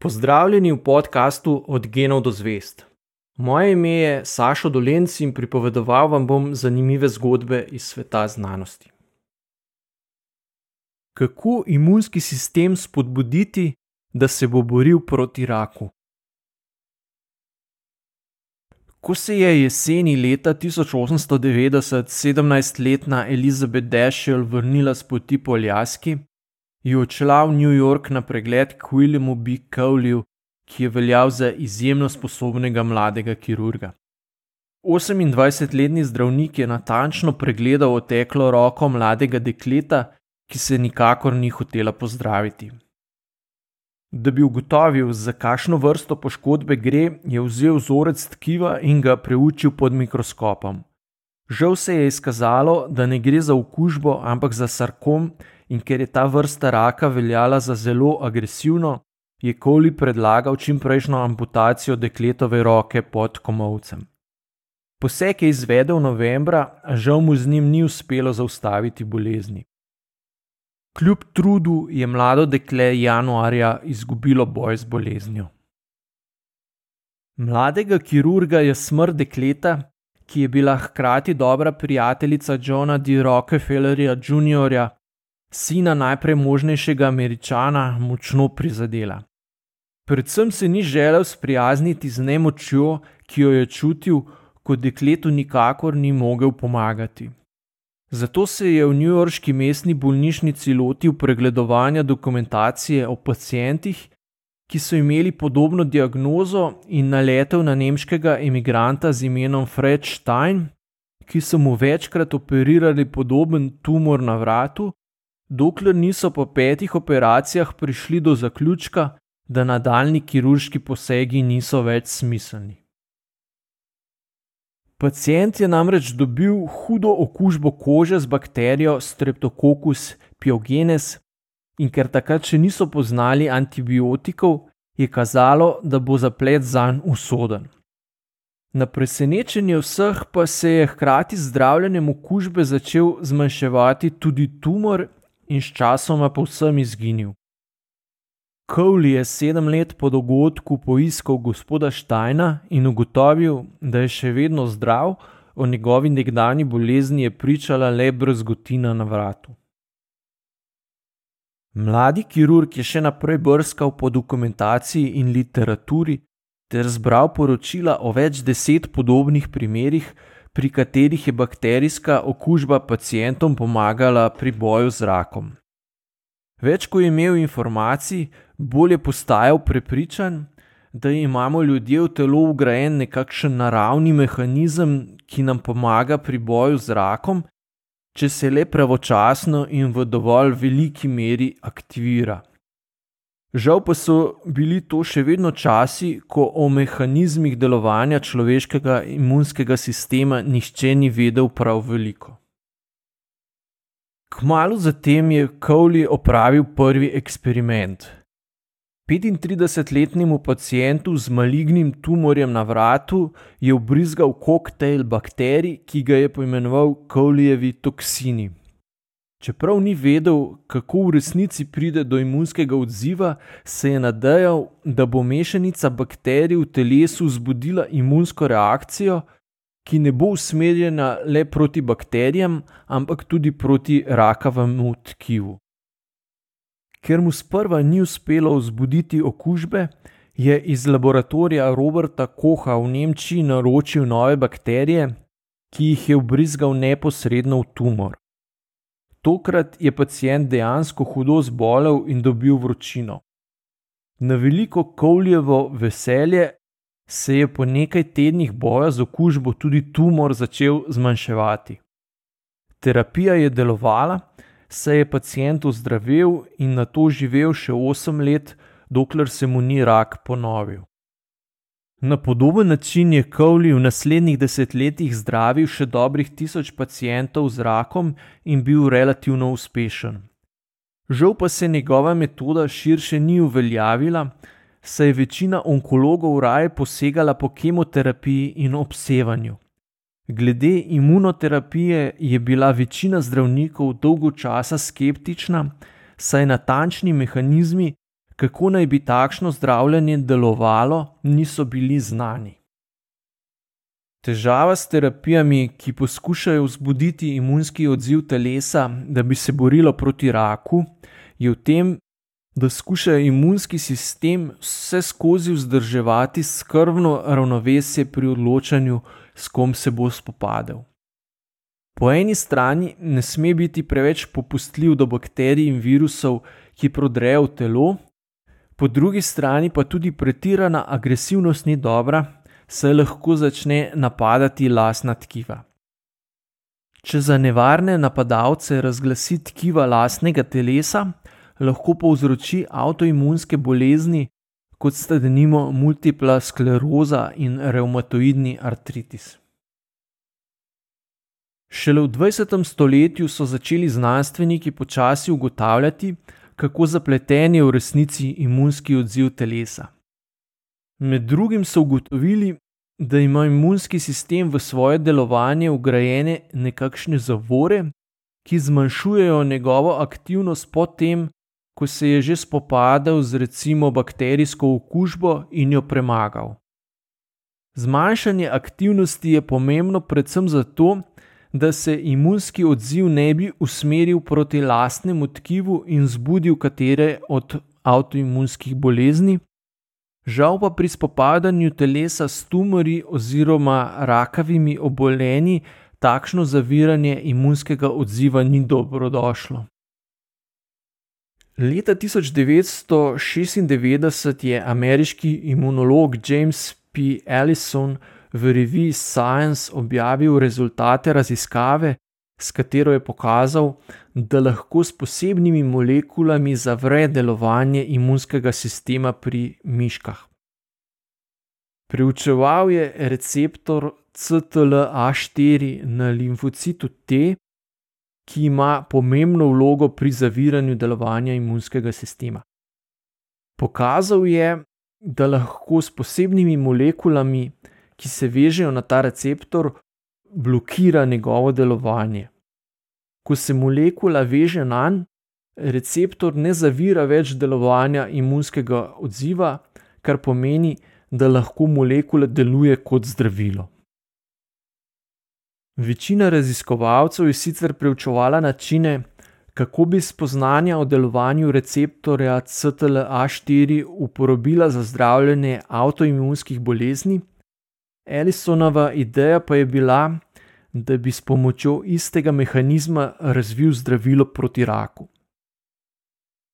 Pozdravljeni v podkastu Od genov do zvest. Moje ime je Sašo Dolenc in pripovedoval vam bom zanimive zgodbe iz sveta znanosti. Kako imunski sistem spodbuditi, da se bo boril proti raku? Ko se je jeseni leta 1890 17-letna Elizabeth Dashel vrnila s poti po Aljaski, je odšla v New York na pregled k Williamu B. Cowleyu, ki je veljal za izjemno sposobnega mladega kirurga. 28-letni zdravnik je natančno pregledal oteklo roko mladega dekleta, ki se nikakor ni hotela pozdraviti. Da bi ugotovil, za kakšno vrsto poškodbe gre, je vzel vzorec tkiva in ga preučil pod mikroskopom. Žal se je izkazalo, da ne gre za okužbo, ampak za sarkom, in ker je ta vrsta raka veljala za zelo agresivno, je Koli predlagal čimprejšnjo amputacijo dekletove roke pod komovcem. Poseg je izvedel novembra, a žal mu z njim ni uspelo zaustaviti bolezni. Kljub trudu je mlado dekle januarja izgubilo boj z boleznjo. Mladega kirurga je smrt dekleta, ki je bila hkrati dobra prijateljica Johna D. Rockefellerja Jr., sina najpremožnejšega američana, močno prizadela. Predvsem se ni želel sprijazniti z nemočjo, ki jo je čutil, ko dekletu nikakor ni mogel pomagati. Zato se je v newyorški mestni bolnišnici lotil pregledovanja dokumentacije o pacijentih, ki so imeli podobno diagnozo in naletel na nemškega emigranta z imenom Fred Stein, ki so mu večkrat operirali podoben tumor na vratu, dokler niso po petih operacijah prišli do zaključka, da nadaljni kirurški posegi niso več smiselni. Pacijent je namreč dobil hudo okužbo kože z bakterijo Streptococcus pyogenes in ker takrat še niso poznali antibiotikov, je kazalo, da bo zaplet zanj usoden. Na presenečenje vseh pa se je hkrati z zdravljenjem okužbe začel zmanjševati tudi tumor in sčasoma povsem izginil. Cowley je sedem let po dogodku poiskal gospoda Steina in ugotovil, da je še vedno zdrav, o njegovi nekdani bolezni je pričala le brzgotina na vratu. Mladi kirurg je še naprej brskal po dokumentaciji in literaturi ter zbral poročila o več deset podobnih primerih, pri katerih je bakterijska okužba pacijentom pomagala pri boju z rakom. Več ko je imel informacij, bolj je postajal prepričan, da imamo ljudje v telo ugrajen nekakšen naravni mehanizem, ki nam pomaga pri boju z rakom, če se le pravočasno in v dovolj veliki meri aktivira. Žal pa so bili to še vedno časi, ko o mehanizmih delovanja človeškega imunskega sistema nihče ni vedel prav veliko. Kmalo zatem je Cowley opravil prvi eksperiment. 35-letnemu pacijentu z malignim tumorjem na vratu je ubrizgal koktejl bakterij, ki ga je poimenoval Cowleyevi toksini. Čeprav ni vedel, kako v resnici pride do imunskega odziva, se je nadejal, da bo mešanica bakterij v telesu zbudila imunsko reakcijo, ki ne bo usmerjena le proti bakterijam, ampak tudi proti rakavemu tkivu. Ker mu sprva ni uspelo vzbuditi okužbe, je iz laboratorija Roberta Koha v Nemčiji naročil nove bakterije, ki jih je vbrizgal neposredno v tumor. Tokrat je pacijent dejansko hudo zbolel in dobil vročino. Na veliko Kovljevo veselje se je po nekaj tednih boja z okužbo tudi tumor začel zmanjševati. Terapija je delovala, saj je pacijent ozdravel in na to živel še 8 let, dokler se mu ni rak ponovil. Na podoben način je Cowley v naslednjih desetletjih zdravil še dobrih tisoč pacijentov z rakom in bil relativno uspešen. Žal pa se njegova metoda širše ni uveljavila, saj je večina onkologov raje posegala po kemoterapiji in obsevanju. Glede imunoterapije je bila večina zdravnikov dolgo časa skeptična, saj natančni mehanizmi, kako naj bi takšno zdravljenje delovalo, niso bili znani. Težava s terapijami, ki poskušajo vzbuditi imunski odziv telesa, da bi se borilo proti raku, je v tem, da skušajo imunski sistem vse skozi vzdrževati skrbno ravnovesje pri odločanju, s kom se bo spopadel. Po eni strani ne sme biti preveč popustljiv do bakterij in virusov, ki prodrejo v telo, po drugi strani pa tudi pretirana agresivnost ni dobra, saj lahko začne napadati lasna tkiva. Če za nevarne napadalce razglasi tkiva lasnega telesa, lahko povzroči avtoimunske bolezni, kot sta denimo multipla skleroza in reumatoidni artritis. Šele v 20. stoletju so začeli znanstveniki počasi ugotavljati, kako zapleten je v resnici imunski odziv telesa. Med drugim so ugotovili, da ima imunski sistem v svoje delovanje ugrajene nekakšne zavore, ki zmanjšujejo njegovo aktivnost potem, ko se je že spopadal z recimo bakterijsko okužbo in jo premagal. Zmanjšanje aktivnosti je pomembno predvsem zato, da se imunski odziv ne bi usmeril proti lastnemu tkivu in zbudil katere od avtoimunskih bolezni, žal pa pri spopadanju telesa s tumori oziroma rakavimi obolenji takšno zaviranje imunskega odziva ni dobrodošlo. Leta 1996 je ameriški imunolog James P. Allison v reviji Science objavil rezultate raziskave, s katero je pokazal, da lahko s posebnimi molekulami zavre delovanje imunskega sistema pri miškah. Preučeval je receptor CTLA4 na limfocitu T, ki ima pomembno vlogo pri zaviranju delovanja imunskega sistema. Pokazal je, da lahko s posebnimi molekulami, ki se vežejo na ta receptor, blokira njegovo delovanje. Ko se molekula veže na njega, receptor ne zavira več delovanja imunskega odziva, kar pomeni, da lahko molekula deluje kot zdravilo. Večina raziskovalcev je sicer preučevala načine, kako bi spoznanja o delovanju receptorja CTLA4 uporabila za zdravljenje avtoimunskih bolezni. Ellisonova ideja pa je bila, da bi s pomočjo istega mehanizma razvil zdravilo proti raku.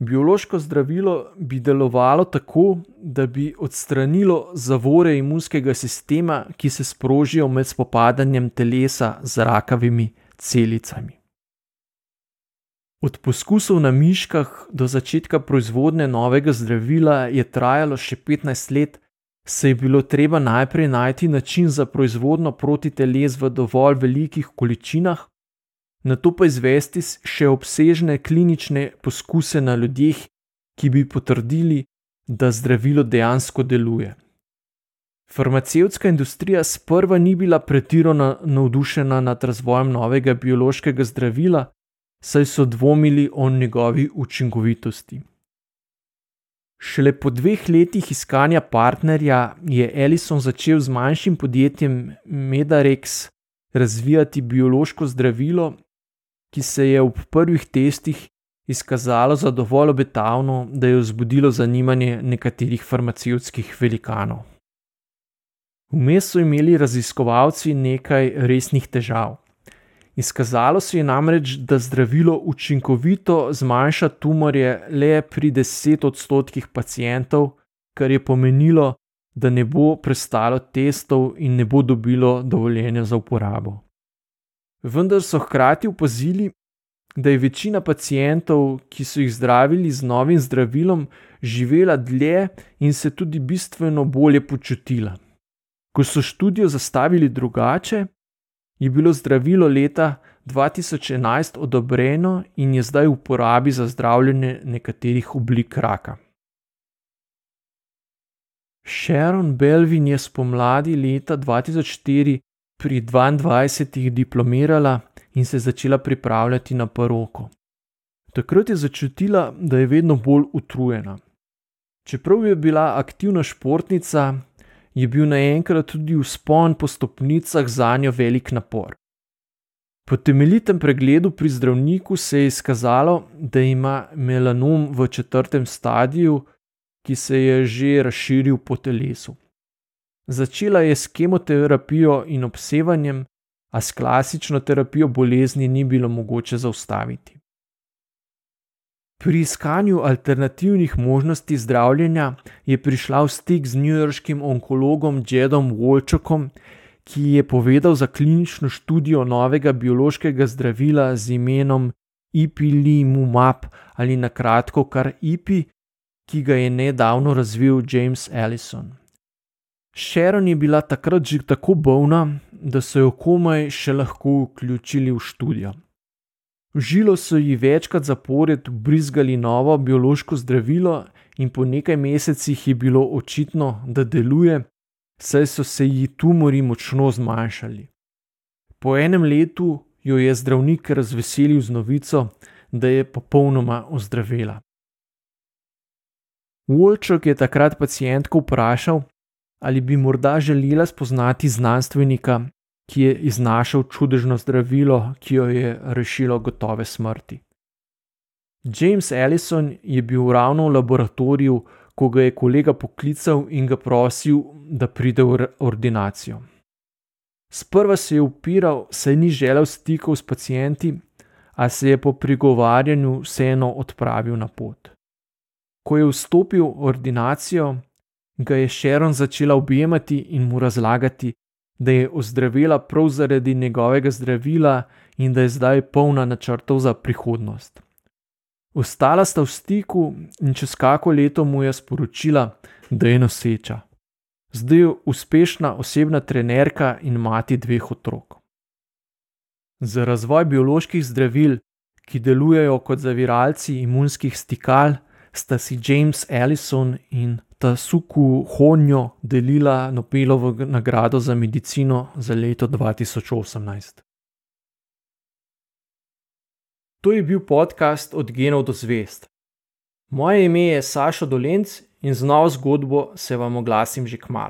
Biološko zdravilo bi delovalo tako, da bi odstranilo zavore imunskega sistema, ki se sprožijo med spopadanjem telesa z rakavimi celicami. Od poskusov na miškah do začetka proizvodnje novega zdravila je trajalo še 15 let, saj je bilo treba najprej najti način za proizvodnjo protiteles v dovolj velikih količinah, na to pa izvesti še obsežne klinične poskuse na ljudeh, ki bi potrdili, da zdravilo dejansko deluje. Farmacevtska industrija sprva ni bila pretirano navdušena nad razvojem novega biološkega zdravila, saj so dvomili o njegovi učinkovitosti. Šele po dveh letih iskanja partnerja je Ellison začel z manjšim podjetjem Medarex razvijati biološko zdravilo, ki se je v prvih testih izkazalo za dovolj obetavno, da je vzbudilo zanimanje nekaterih farmacevtskih velikanov. Vmes so imeli raziskovalci nekaj resnih težav. Izkazalo se je namreč, da zdravilo učinkovito zmanjša tumorje le pri 10 odstotkih pacijentov, kar je pomenilo, da ne bo prestalo testov in ne bo dobilo dovoljenja za uporabo vendar so hkrati opazili, da je večina pacijentov, ki so jih zdravili z novim zdravilom, živela dlje in se tudi bistveno bolje počutila. Ko so študijo zastavili drugače, je bilo zdravilo leta 2011 odobreno in je zdaj v uporabi za zdravljenje nekaterih oblik raka. Sharon Belvin je spomladi leta 2004 pri 22 diplomirala in se začela pripravljati na poroko. Takrat je začutila, da je vedno bolj utrujena. Čeprav je bila aktivna športnica, je bil naenkrat tudi vzpon po stopnicah za njo velik napor. Po temeljitem pregledu pri zdravniku se je izkazalo, da ima melanom v četrtem stadiju, ki se je že razširil po telesu. Začela je s kemoterapijo in obsevanjem, a s klasično terapijo bolezni ni bilo mogoče zaustaviti. Pri iskanju alternativnih možnosti zdravljenja je prišla v stik z newyorškim onkologom Jedom Wolčokom, ki je povedal za klinično študijo novega biološkega zdravila z imenom Ipilimumab ali na kratko kar Ipi, ki ga je nedavno razvil James Allison. Sharon je bila takrat že tako bolna, da so jo komaj še lahko vključili v študijo. V žilo so ji večkrat zapored brizgali novo biološko zdravilo, in po nekaj mesecih je bilo očitno, da deluje, saj so se ji tumori močno zmanjšali. Po enem letu jo je zdravnik razveselil z novico, da je popolnoma ozdravela. Wolčok je takrat pacijentko vprašal, ali bi morda želela spoznati znanstvenika, ki je iznašel čudežno zdravilo, ki jo je rešilo gotove smrti. James Allison je bil ravno v laboratoriju, ko ga je kolega poklical in ga prosil, da pride v ordinacijo. Sprva se je upiral, saj ni želel stikov s pacijenti, a se je po prigovarjanju vseeno odpravil na pot. Ko je vstopil v ordinacijo, ga je Sharon začela objemati in mu razlagati, da je ozdravila prav zaradi njegovega zdravila in da je zdaj polna načrtov za prihodnost. Ostala sta v stiku in čez kako leto mu je sporočila, da je noseča. Zdaj je uspešna osebna trenerka in mati dveh otrok. Za razvoj bioloških zdravil, ki delujejo kot zaviralci imunskih stikal, sta si James Allison in Tasuku Honjo delila Nobelovo nagrado za medicino za leto 2018. To je bil podcast Od genov do zvest. Moje ime je Saša Dolenc in z novo zgodbo se vam oglasim že k malu.